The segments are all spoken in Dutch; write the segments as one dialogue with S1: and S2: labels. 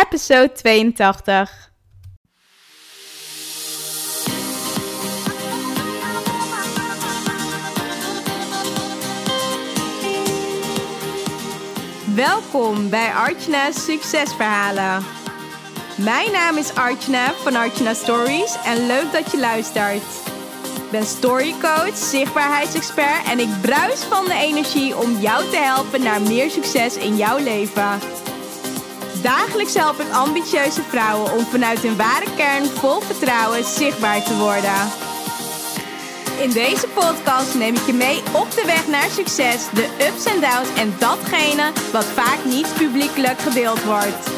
S1: episode 82. Welkom bij Artjana's Succesverhalen. Mijn naam is Artjana van Artjana Stories en leuk dat je luistert. Ik ben storycoach, zichtbaarheidsexpert en ik bruis van de energie om jou te helpen naar meer succes in jouw leven. Dagelijks help ik ambitieuze vrouwen om vanuit hun ware kern vol vertrouwen zichtbaar te worden. In deze podcast neem ik je mee op de weg naar succes, de ups en downs en datgene wat vaak niet publiekelijk gedeeld wordt.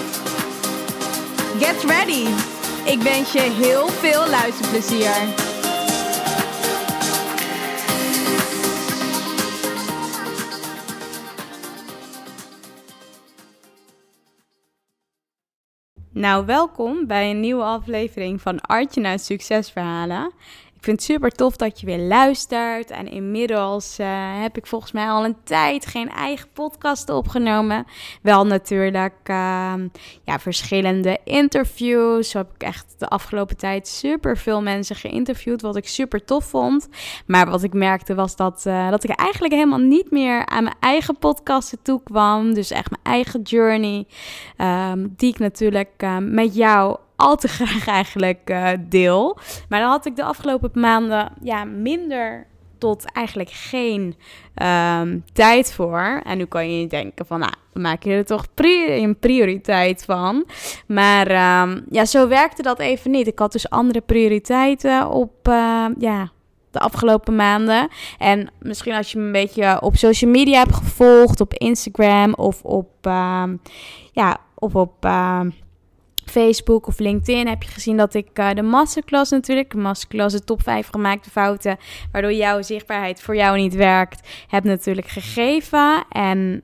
S1: Get ready! Ik wens je heel veel luisterplezier. Nou, welkom bij een nieuwe aflevering van Artje naar Succesverhalen. Vind het super tof dat je weer luistert. En inmiddels uh, heb ik volgens mij al een tijd geen eigen podcast opgenomen. Wel natuurlijk uh, ja, verschillende interviews. Zo heb ik echt de afgelopen tijd super veel mensen geïnterviewd. Wat ik super tof vond. Maar wat ik merkte was dat, uh, dat ik eigenlijk helemaal niet meer aan mijn eigen podcasten toe kwam. Dus echt mijn eigen journey. Ehm, die ik natuurlijk eh, met jou al te graag eigenlijk uh, deel. Maar dan had ik de afgelopen maanden ja, minder tot eigenlijk geen um, tijd voor. En nu kan je denken van, nou, maak je er toch een prioriteit van. Maar um, ja, zo werkte dat even niet. Ik had dus andere prioriteiten op, uh, ja, de afgelopen maanden. En misschien als je me een beetje op social media hebt gevolgd, op Instagram of op, uh, ja, of op Facebook of LinkedIn heb je gezien dat ik uh, de masterclass natuurlijk, de masterclass de top 5 gemaakte fouten, waardoor jouw zichtbaarheid voor jou niet werkt, heb natuurlijk gegeven. En,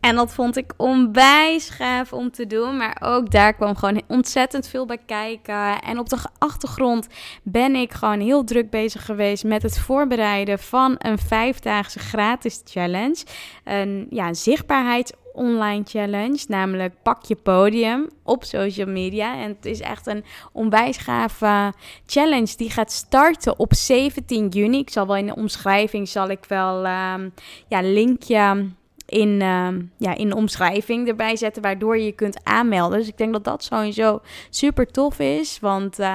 S1: en dat vond ik onwijs gaaf om te doen, maar ook daar kwam gewoon ontzettend veel bij kijken. En op de achtergrond ben ik gewoon heel druk bezig geweest met het voorbereiden van een vijfdaagse gratis challenge. Een ja, zichtbaarheids online challenge, namelijk pak je podium op social media. En het is echt een onwijs gave challenge die gaat starten op 17 juni. Ik zal wel in de omschrijving zal ik wel um, ja linkje in, uh, ja, in omschrijving erbij zetten, waardoor je je kunt aanmelden. Dus ik denk dat dat sowieso super tof is, want uh,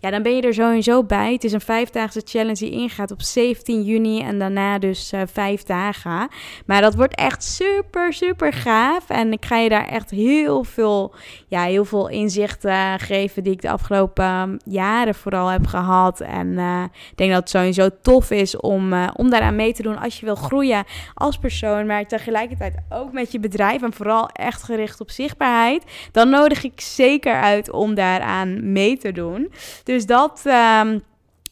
S1: ja, dan ben je er sowieso bij. Het is een vijfdaagse challenge die ingaat op 17 juni en daarna dus uh, vijf dagen. Maar dat wordt echt super, super gaaf en ik ga je daar echt heel veel, ja, heel veel inzichten geven die ik de afgelopen jaren vooral heb gehad. En ik denk dat het sowieso tof is om, om daaraan mee te doen als je wil groeien als persoon, maar tegelijkertijd tegelijkertijd ook met je bedrijf en vooral echt gericht op zichtbaarheid, dan nodig ik zeker uit om daaraan mee te doen. Dus dat. Um,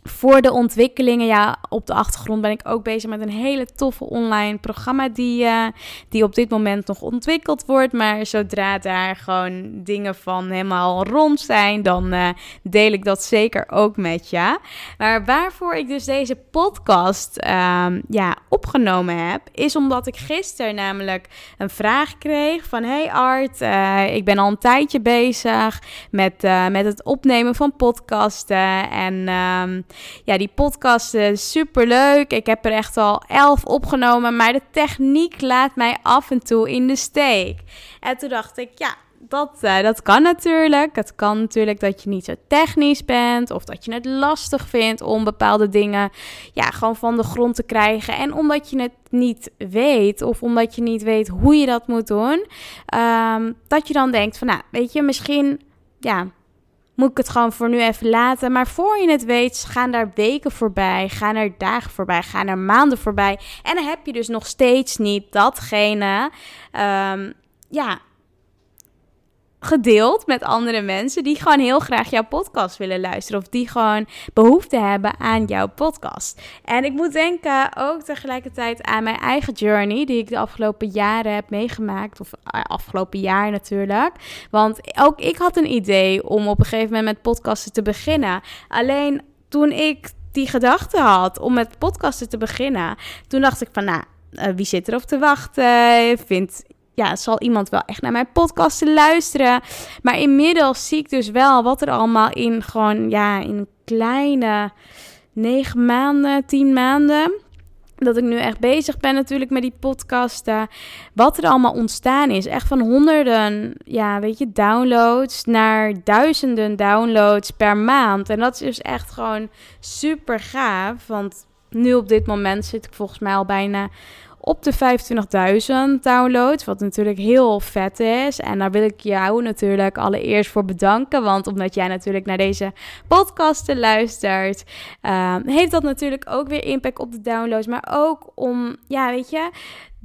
S1: voor de ontwikkelingen, ja, op de achtergrond ben ik ook bezig met een hele toffe online programma die, uh, die op dit moment nog ontwikkeld wordt. Maar zodra daar gewoon dingen van helemaal rond zijn, dan uh, deel ik dat zeker ook met je. Maar waarvoor ik dus deze podcast uh, ja, opgenomen heb, is omdat ik gisteren namelijk een vraag kreeg van... Hey Art, uh, ik ben al een tijdje bezig met, met het opnemen van podcasten en... Um, ja, die podcast is super leuk. Ik heb er echt al elf opgenomen, maar de techniek laat mij af en toe in de steek. En toen dacht ik, ja, dat, uh, dat kan natuurlijk. Het kan natuurlijk dat je niet zo technisch bent of dat je het lastig vindt om bepaalde dingen ja, gewoon van de grond te krijgen. En omdat je het niet weet of omdat je niet weet hoe je dat moet doen, um, dat je dan denkt van nou, weet je, misschien ja, moet ik het gewoon voor nu even laten. Maar voor je het weet, gaan daar weken voorbij, gaan er dagen voorbij, gaan er maanden voorbij. En dan heb je dus nog steeds niet datgene, um, ja, gedeeld met andere mensen die gewoon heel graag jouw podcast willen luisteren. Of die gewoon behoefte hebben aan jouw podcast. En ik moet denken ook tegelijkertijd aan mijn eigen journey, die ik de afgelopen jaren heb meegemaakt. Of uh, afgelopen jaar natuurlijk. Want ook ik had een idee om op een gegeven moment met podcasten te beginnen. Alleen toen ik die gedachte had om met podcasten te beginnen, toen dacht ik van nou. Uh, wie zit erop te wachten? Vindt ja, zal iemand wel echt naar mijn podcasten luisteren. Maar inmiddels zie ik dus wel wat er allemaal in gewoon, ja, in kleine negen maanden, tien maanden dat ik nu echt bezig ben natuurlijk met die podcasten. Wat er allemaal ontstaan is. Echt van honderden, ja, weet je, downloads naar duizenden downloads per maand. En dat is dus echt gewoon super gaaf. Want nu op dit moment zit ik volgens mij al bijna op de 25.000 downloads. Wat natuurlijk heel vet is. En daar wil ik jou natuurlijk allereerst voor bedanken. Want omdat jij natuurlijk naar deze podcasten luistert, uh, heeft dat natuurlijk ook weer impact op de downloads. Maar ook om, ja, weet je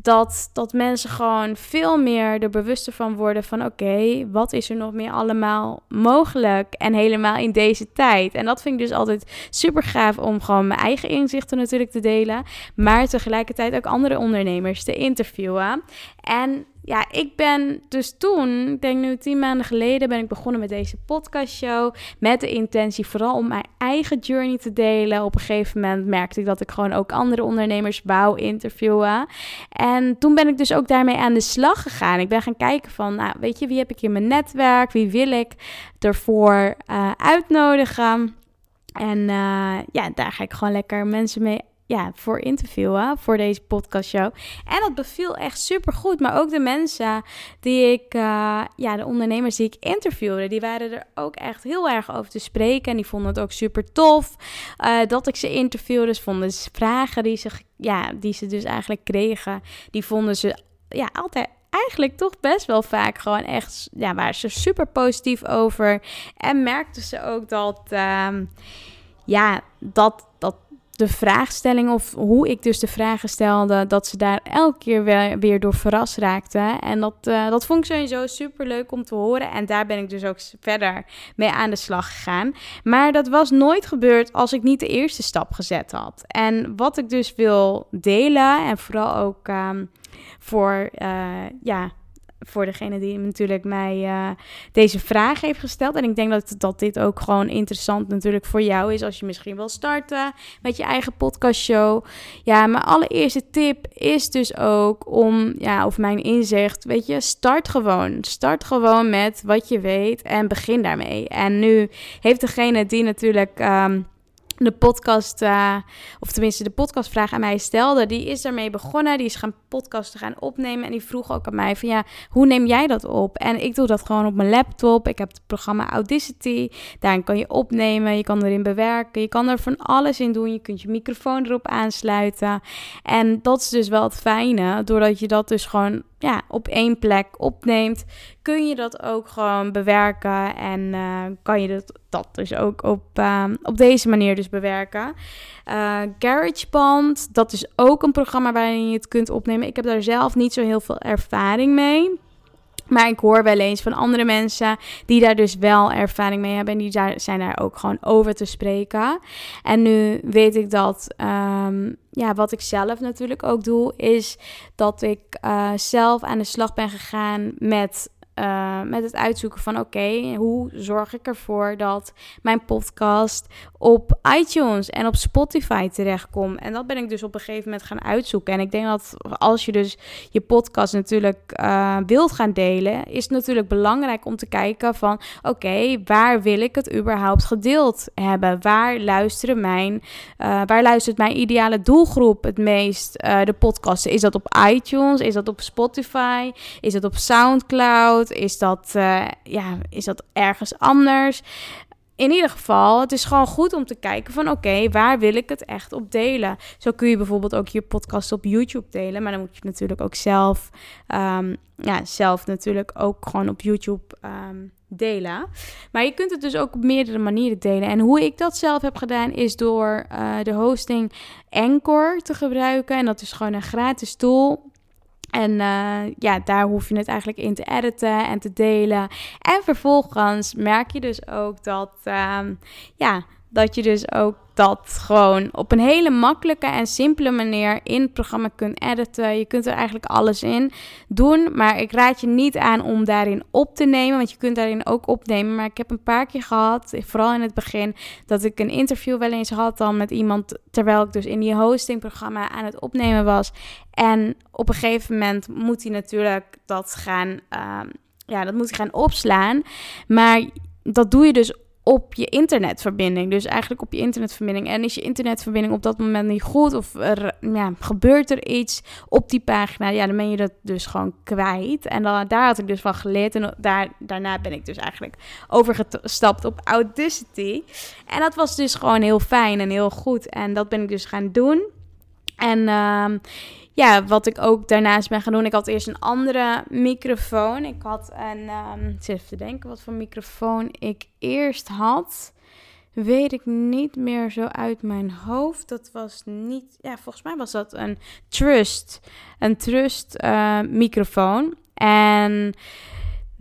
S1: dat, dat mensen gewoon veel meer er bewuster van worden van oké, wat is er nog meer allemaal mogelijk en helemaal in deze tijd. En dat vind ik dus altijd super gaaf om gewoon mijn eigen inzichten natuurlijk te delen, maar tegelijkertijd ook andere ondernemers te interviewen. En ja, ik ben dus toen, ik denk nu tien maanden geleden, ben ik begonnen met deze podcastshow. Met de intentie vooral om mijn eigen journey te delen. Op een gegeven moment merkte ik dat ik gewoon ook andere ondernemers wou interviewen. En toen ben ik dus ook daarmee aan de slag gegaan. Ik ben gaan kijken van, nou, weet je, wie heb ik in mijn netwerk? Wie wil ik ervoor uh, uitnodigen? En uh, ja, daar ga ik gewoon lekker mensen mee ja, voor interviewen, voor deze podcastshow. En dat beviel echt super goed. Maar ook de mensen die ik, uh, ja, de ondernemers die ik interviewde, die waren er ook echt heel erg over te spreken. En die vonden het ook super tof uh, dat ik ze interviewde. Dus vonden ze vragen die ze, ja, die ze dus eigenlijk kregen, die vonden ze ja, altijd eigenlijk toch best wel vaak gewoon echt, ja, waren ze super positief over. En merkten ze ook dat, uh, ja, dat, dat de vraagstelling of hoe ik dus de vragen stelde, dat ze daar elke keer weer, weer door verrast raakten. En dat, uh, dat vond ik sowieso super leuk om te horen. En daar ben ik dus ook verder mee aan de slag gegaan. Maar dat was nooit gebeurd als ik niet de eerste stap gezet had. En wat ik dus wil delen, en vooral ook um, voor uh, ja voor degene die natuurlijk mij uh, deze vraag heeft gesteld. En ik denk dat, dat dit ook gewoon interessant natuurlijk voor jou is als je misschien wil starten met je eigen podcastshow. Ja, mijn allereerste tip is dus ook om, ja, of mijn inzicht, weet je, start gewoon. Start gewoon met wat je weet en begin daarmee. En nu heeft degene die natuurlijk... Um, de podcast, uh, of tenminste de podcastvraag aan mij stelde, die is daarmee begonnen. Die is gaan podcasten gaan opnemen en die vroeg ook aan mij van ja, hoe neem jij dat op? En ik doe dat gewoon op mijn laptop. Ik heb het programma Audacity. Daarin kan je opnemen, je kan erin bewerken, je kan er van alles in doen. Je kunt je microfoon erop aansluiten. En dat is dus wel het fijne, doordat je dat dus gewoon ja, op één plek opneemt, kun je dat ook gewoon bewerken. En uh, kan je dat, dat dus ook op, uh, op deze manier dus bewerken. Uh, GarageBand, dat is ook een programma waarin je het kunt opnemen. Ik heb daar zelf niet zo heel veel ervaring mee. Maar ik hoor wel eens van andere mensen die daar dus wel ervaring mee hebben. En die daar, zijn daar ook gewoon over te spreken. En nu weet ik dat, um, ja, wat ik zelf natuurlijk ook doe, is dat ik uh, zelf aan de slag ben gegaan met uh, met het uitzoeken van oké, hoe zorg ik ervoor dat mijn podcast op iTunes en op Spotify terechtkomt. En dat ben ik dus op een gegeven moment gaan uitzoeken. En ik denk dat als je dus je podcast natuurlijk uh, wilt gaan delen, is het natuurlijk belangrijk om te kijken van oké, waar wil ik het überhaupt gedeeld hebben? Waar luisteren mijn, uh, waar luistert mijn ideale doelgroep het meest de podcasten? Is dat op iTunes? Is dat op Spotify? Is dat op SoundCloud? Is dat, uh, ja, is dat ergens anders? In ieder geval, het is gewoon goed om te kijken van oké, waar wil ik het echt op delen? Zo kun je bijvoorbeeld ook je podcast op YouTube delen, maar dan moet je natuurlijk ook zelf, um, ja, zelf natuurlijk ook gewoon op YouTube um, delen. Maar je kunt het dus ook op meerdere manieren delen. En hoe ik dat zelf heb gedaan is door uh, de hosting Anchor te gebruiken. En dat is gewoon een gratis tool en uh, ja, daar hoef je het eigenlijk in te editen en te delen. En vervolgens merk je dus ook dat, um, ja, dat je dus ook dat gewoon op een hele makkelijke en simpele manier in het programma kunt editen. Je kunt er eigenlijk alles in doen. Maar ik raad je niet aan om daarin op te nemen. Want je kunt daarin ook opnemen. Maar ik heb een paar keer gehad, vooral in het begin, dat ik een interview wel eens had dan met iemand. Terwijl ik dus in die hostingprogramma aan het opnemen was. En op een gegeven moment moet hij natuurlijk dat gaan. Ehm, ja, dat moet gaan opslaan. Maar dat doe je dus op je internetverbinding. Dus eigenlijk op je internetverbinding. En is je internetverbinding op dat moment niet goed of er, ja, gebeurt er iets op die pagina, ja, dan ben je dat dus gewoon kwijt. En dan, daar had ik dus van geleerd. En daar, daarna ben ik dus eigenlijk overgestapt op Audacity. En dat was dus gewoon heel fijn en heel goed. En dat ben ik dus gaan doen. En uh, ja, wat ik ook daarnaast ben gaan doen. Ik had eerst een andere microfoon. Ik had een. Um, even te denken wat voor microfoon ik eerst had. Weet ik niet meer zo uit mijn hoofd. Dat was niet. Ja, volgens mij was dat een Trust. Een Trust uh, microfoon. En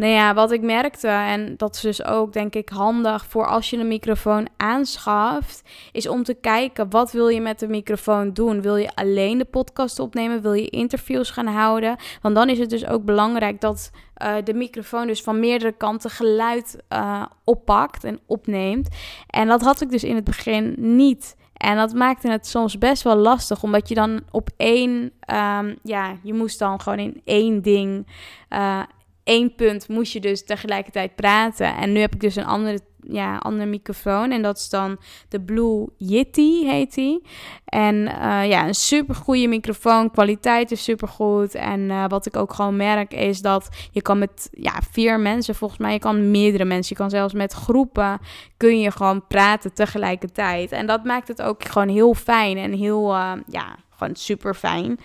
S1: nou ja, wat ik merkte, en dat is dus ook denk ik handig voor als je een microfoon aanschaft, is om te kijken wat wil je met de microfoon doen. Wil je alleen de podcast opnemen? Wil je interviews gaan houden? Want dan is het dus ook belangrijk dat uh, de microfoon dus van meerdere kanten geluid uh, oppakt en opneemt. En dat had ik dus in het begin niet. En dat maakte het soms best wel lastig, omdat je dan op één, um, ja, je moest dan gewoon in één ding uh, één punt moest je dus tegelijkertijd praten. En nu heb ik dus een andere, ja, andere microfoon. En dat is dan de Blue Yeti, heet die. En uh, ja, een super goede microfoon. Kwaliteit is super goed. En uh, wat ik ook gewoon merk is dat je kan met ja, vier mensen, volgens mij, je kan meerdere mensen, je kan zelfs met groepen, kun je gewoon praten tegelijkertijd. En dat maakt het ook gewoon heel fijn en heel, uh, ja gewoon super fijn.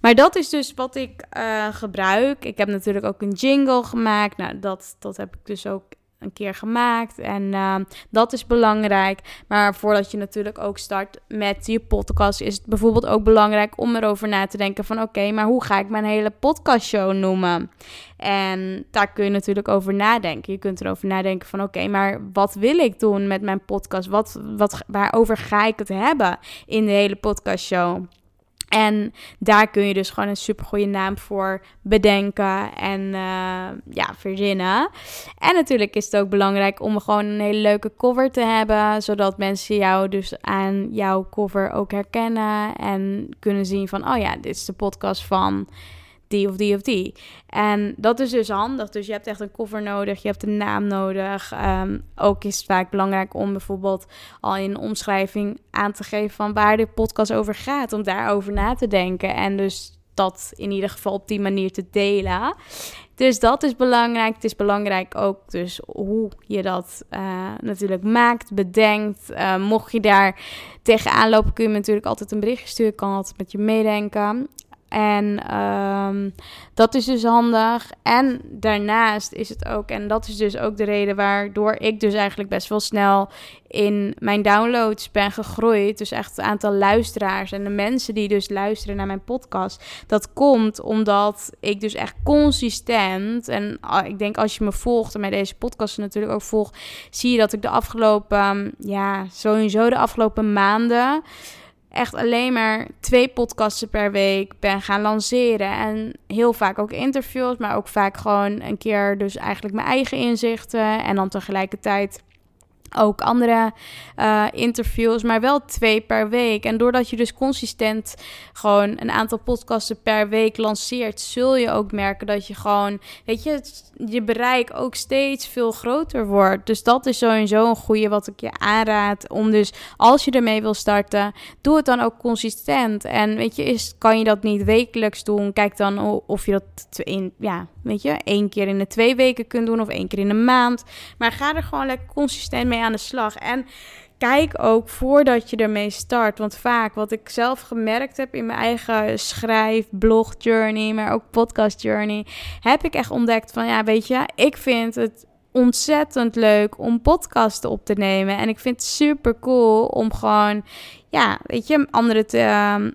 S1: Maar dat is dus wat ik uh, gebruik. Ik heb natuurlijk ook een jingle gemaakt. Nou, dat, dat heb ik dus ook een keer gemaakt. En uh, dat is belangrijk. Maar voordat je natuurlijk ook start met je podcast, is het bijvoorbeeld ook belangrijk om erover na te denken: van oké, maar hoe ga ik mijn hele podcastshow noemen? En daar kun je natuurlijk over nadenken. Je kunt erover nadenken van oké, maar wat wil ik doen met mijn podcast? Wat, wat, waarover ga ik het hebben in de hele podcastshow? En daar kun je dus gewoon een supergoeie naam voor bedenken en uh, ja, verzinnen. En natuurlijk is het ook belangrijk om gewoon een hele leuke cover te hebben, zodat mensen jou dus aan jouw cover ook herkennen en kunnen zien van, oh ja, dit is de podcast van die of die of die. En dat is dus handig. Dus je hebt echt een cover nodig, je hebt een naam nodig. Um, ook is het vaak belangrijk om bijvoorbeeld al in omschrijving aan te geven van waar de podcast over gaat. Om daarover na te denken. En dus dat in ieder geval op die manier te delen. Dus dat is belangrijk. Het is belangrijk ook dus hoe je dat uh, natuurlijk maakt, bedenkt. Uh, mocht je daar tegenaan lopen, kun je me natuurlijk altijd een bericht sturen. Ik kan altijd met je meedenken. En um, dat is dus handig. En daarnaast is het ook, en dat is dus ook de reden waardoor ik dus eigenlijk best wel snel in mijn downloads ben gegroeid. Dus echt het aantal luisteraars en de mensen die dus luisteren naar mijn podcast. Dat komt omdat ik dus echt consistent, en ah, ik denk als je me volgt en mij deze podcast natuurlijk ook volgt, zie je dat ik de afgelopen, ja, sowieso de afgelopen maanden echt alleen maar twee podcasten per week ben gaan lanceren. En heel vaak ook interviews, maar ook vaak gewoon een keer dus eigenlijk mijn eigen inzichten. En dan tegelijkertijd ook andere uh, interviews, maar wel twee per week. En doordat je dus consistent gewoon een aantal podcasten per week lanceert, zul je ook merken dat je gewoon, weet je, je bereik ook steeds veel groter wordt. Dus dat is sowieso een goede wat ik je aanraad. Om dus, als je ermee wil starten, doe het dan ook consistent. En weet je, is, kan je dat niet wekelijks doen? Kijk dan of je dat in, ja, weet je, één keer in de twee weken kunt doen of één keer in de maand. Maar ga er gewoon lekker consistent mee aan de slag. En kijk ook voordat je ermee start. Want vaak wat ik zelf gemerkt heb in mijn eigen schrijf, blog journey, maar ook podcast journey, heb ik echt ontdekt van ja, weet je, ik vind het ontzettend leuk om podcasten op te nemen. En ik vind het super cool om gewoon, ja, weet je, anderen te um,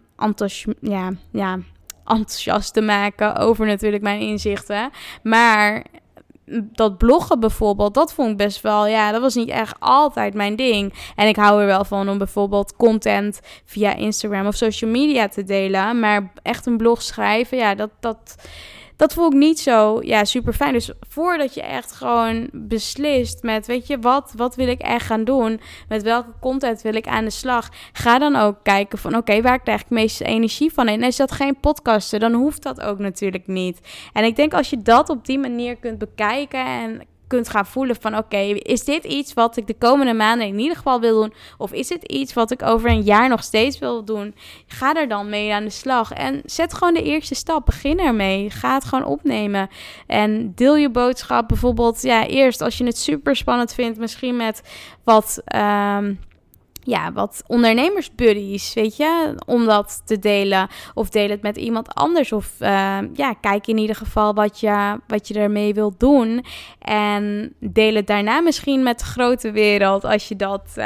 S1: ja, ja, enthousiast te maken over natuurlijk mijn inzichten. Maar dat bloggen bijvoorbeeld, dat vond ik best wel, ja, dat was niet echt altijd mijn ding. En ik hou er wel van om bijvoorbeeld content via Instagram of social media te delen. Maar echt een blog schrijven, ja, dat, dat, dat voel ik niet zo ja, super fijn. Dus voordat je echt gewoon beslist met, weet je, wat, wat wil ik echt gaan doen? Met welke content wil ik aan de slag? Ga dan ook kijken van, oké, waar krijg ik meeste energie van? En is dat geen podcasten, dan hoeft dat ook natuurlijk niet. En ik denk als je dat op die manier kunt bekijken en kunt gaan voelen van oké, is dit iets wat ik de komende maanden in ieder geval wil doen? Of is het iets wat ik over een jaar nog steeds wil doen? Ga er dan mee aan de slag en zet gewoon de eerste stap. Begin ermee. Ga het gewoon opnemen. En deel je boodschap bijvoorbeeld, ja, eerst als je het super spannend vindt, misschien met wat. Um, ja, wat ondernemersbuddies, weet je, om dat te delen. Of deel het met iemand anders. Of uh, ja, kijk in ieder geval wat je, wat je ermee wilt doen. En deel het daarna misschien met de grote wereld. Als je dat, uh,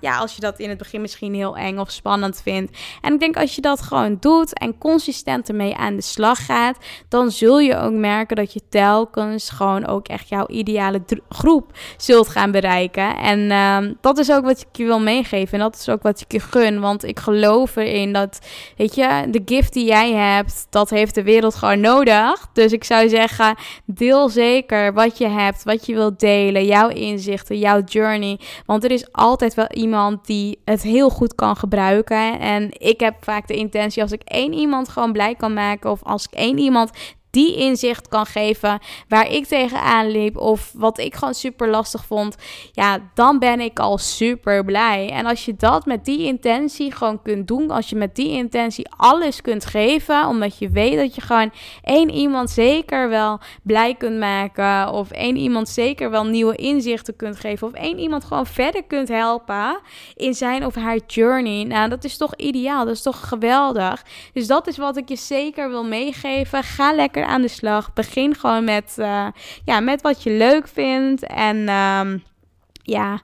S1: ja, als je dat in het begin misschien heel eng of spannend vindt. En ik denk als je dat gewoon doet en consistent ermee aan de slag gaat, dan zul je ook merken dat je telkens gewoon ook echt jouw ideale groep zult gaan bereiken. En uh, dat is ook wat ik je wil meegeven en dat is ook wat ik je gun. Want ik geloof erin dat, weet je, de gift die jij hebt, dat heeft de wereld gewoon nodig. Dus ik zou zeggen, deel zeker wat je hebt, wat je wilt delen, jouw inzichten, jouw journey. Want er is altijd wel iemand die het heel goed kan gebruiken. En ik heb vaak de intentie, als ik één iemand gewoon blij kan maken, of als ik één iemand die inzicht kan geven waar ik tegenaan liep of wat ik gewoon super lastig vond, ja, dan ben ik al super blij. En als je dat met die intentie gewoon kunt doen, als je met die intentie alles kunt geven, omdat je weet dat je gewoon één iemand zeker wel blij kunt maken of één iemand zeker wel nieuwe inzichten kunt geven of één iemand gewoon verder kunt helpen in zijn of haar journey. Nou, dat is toch ideaal, dat is toch geweldig. Dus dat is wat ik je zeker wil meegeven. Ga lekker aan de slag. Begin gewoon met, uh, ja, met wat je leuk vindt. En um, ja,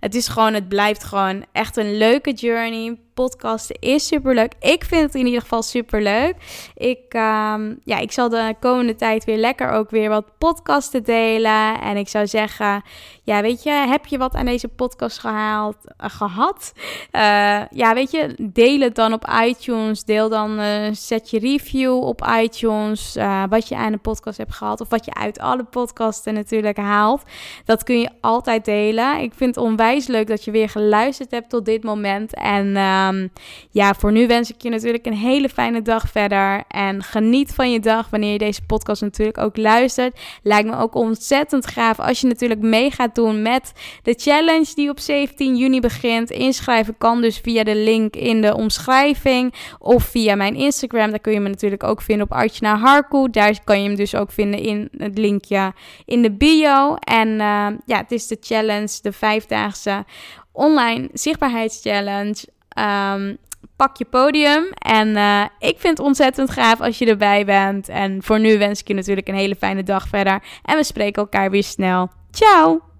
S1: het is gewoon, het blijft gewoon echt een leuke journey podcasten is superleuk. Ik vind het in ieder geval superleuk. Ik, um, ja, ik zal de komende tijd weer lekker ook weer wat podcasten delen. En ik zou zeggen, ja, weet je, heb je wat aan deze podcast gehaald, uh, gehad? Uh, ja, weet je, deel het dan op iTunes. Deel dan, uh, zet je review op iTunes. wat je aan de podcast hebt gehad. Of wat je uit alle podcasten natuurlijk haalt. Dat kun je altijd delen. Ik vind het onwijs leuk dat je weer geluisterd hebt tot dit moment. En Um, ja, voor nu wens ik je natuurlijk een hele fijne dag verder. En geniet van je dag wanneer je deze podcast natuurlijk ook luistert. Lijkt me ook ontzettend gaaf als je natuurlijk mee gaat doen met de challenge die op 17 juni begint. Inschrijven kan dus via de link in de omschrijving of via mijn Instagram. Daar kun je me natuurlijk ook vinden op Artjana Harkoe. Daar kan je hem dus ook vinden in het linkje in de bio. En uh, ja, het is de challenge, de vijfdaagse online zichtbaarheidschallenge. Um, pak je podium. En uh, ik vind het ontzettend gaaf als je erbij bent. En voor nu wens ik je natuurlijk een hele fijne dag verder. En we spreken elkaar weer snel. Ciao!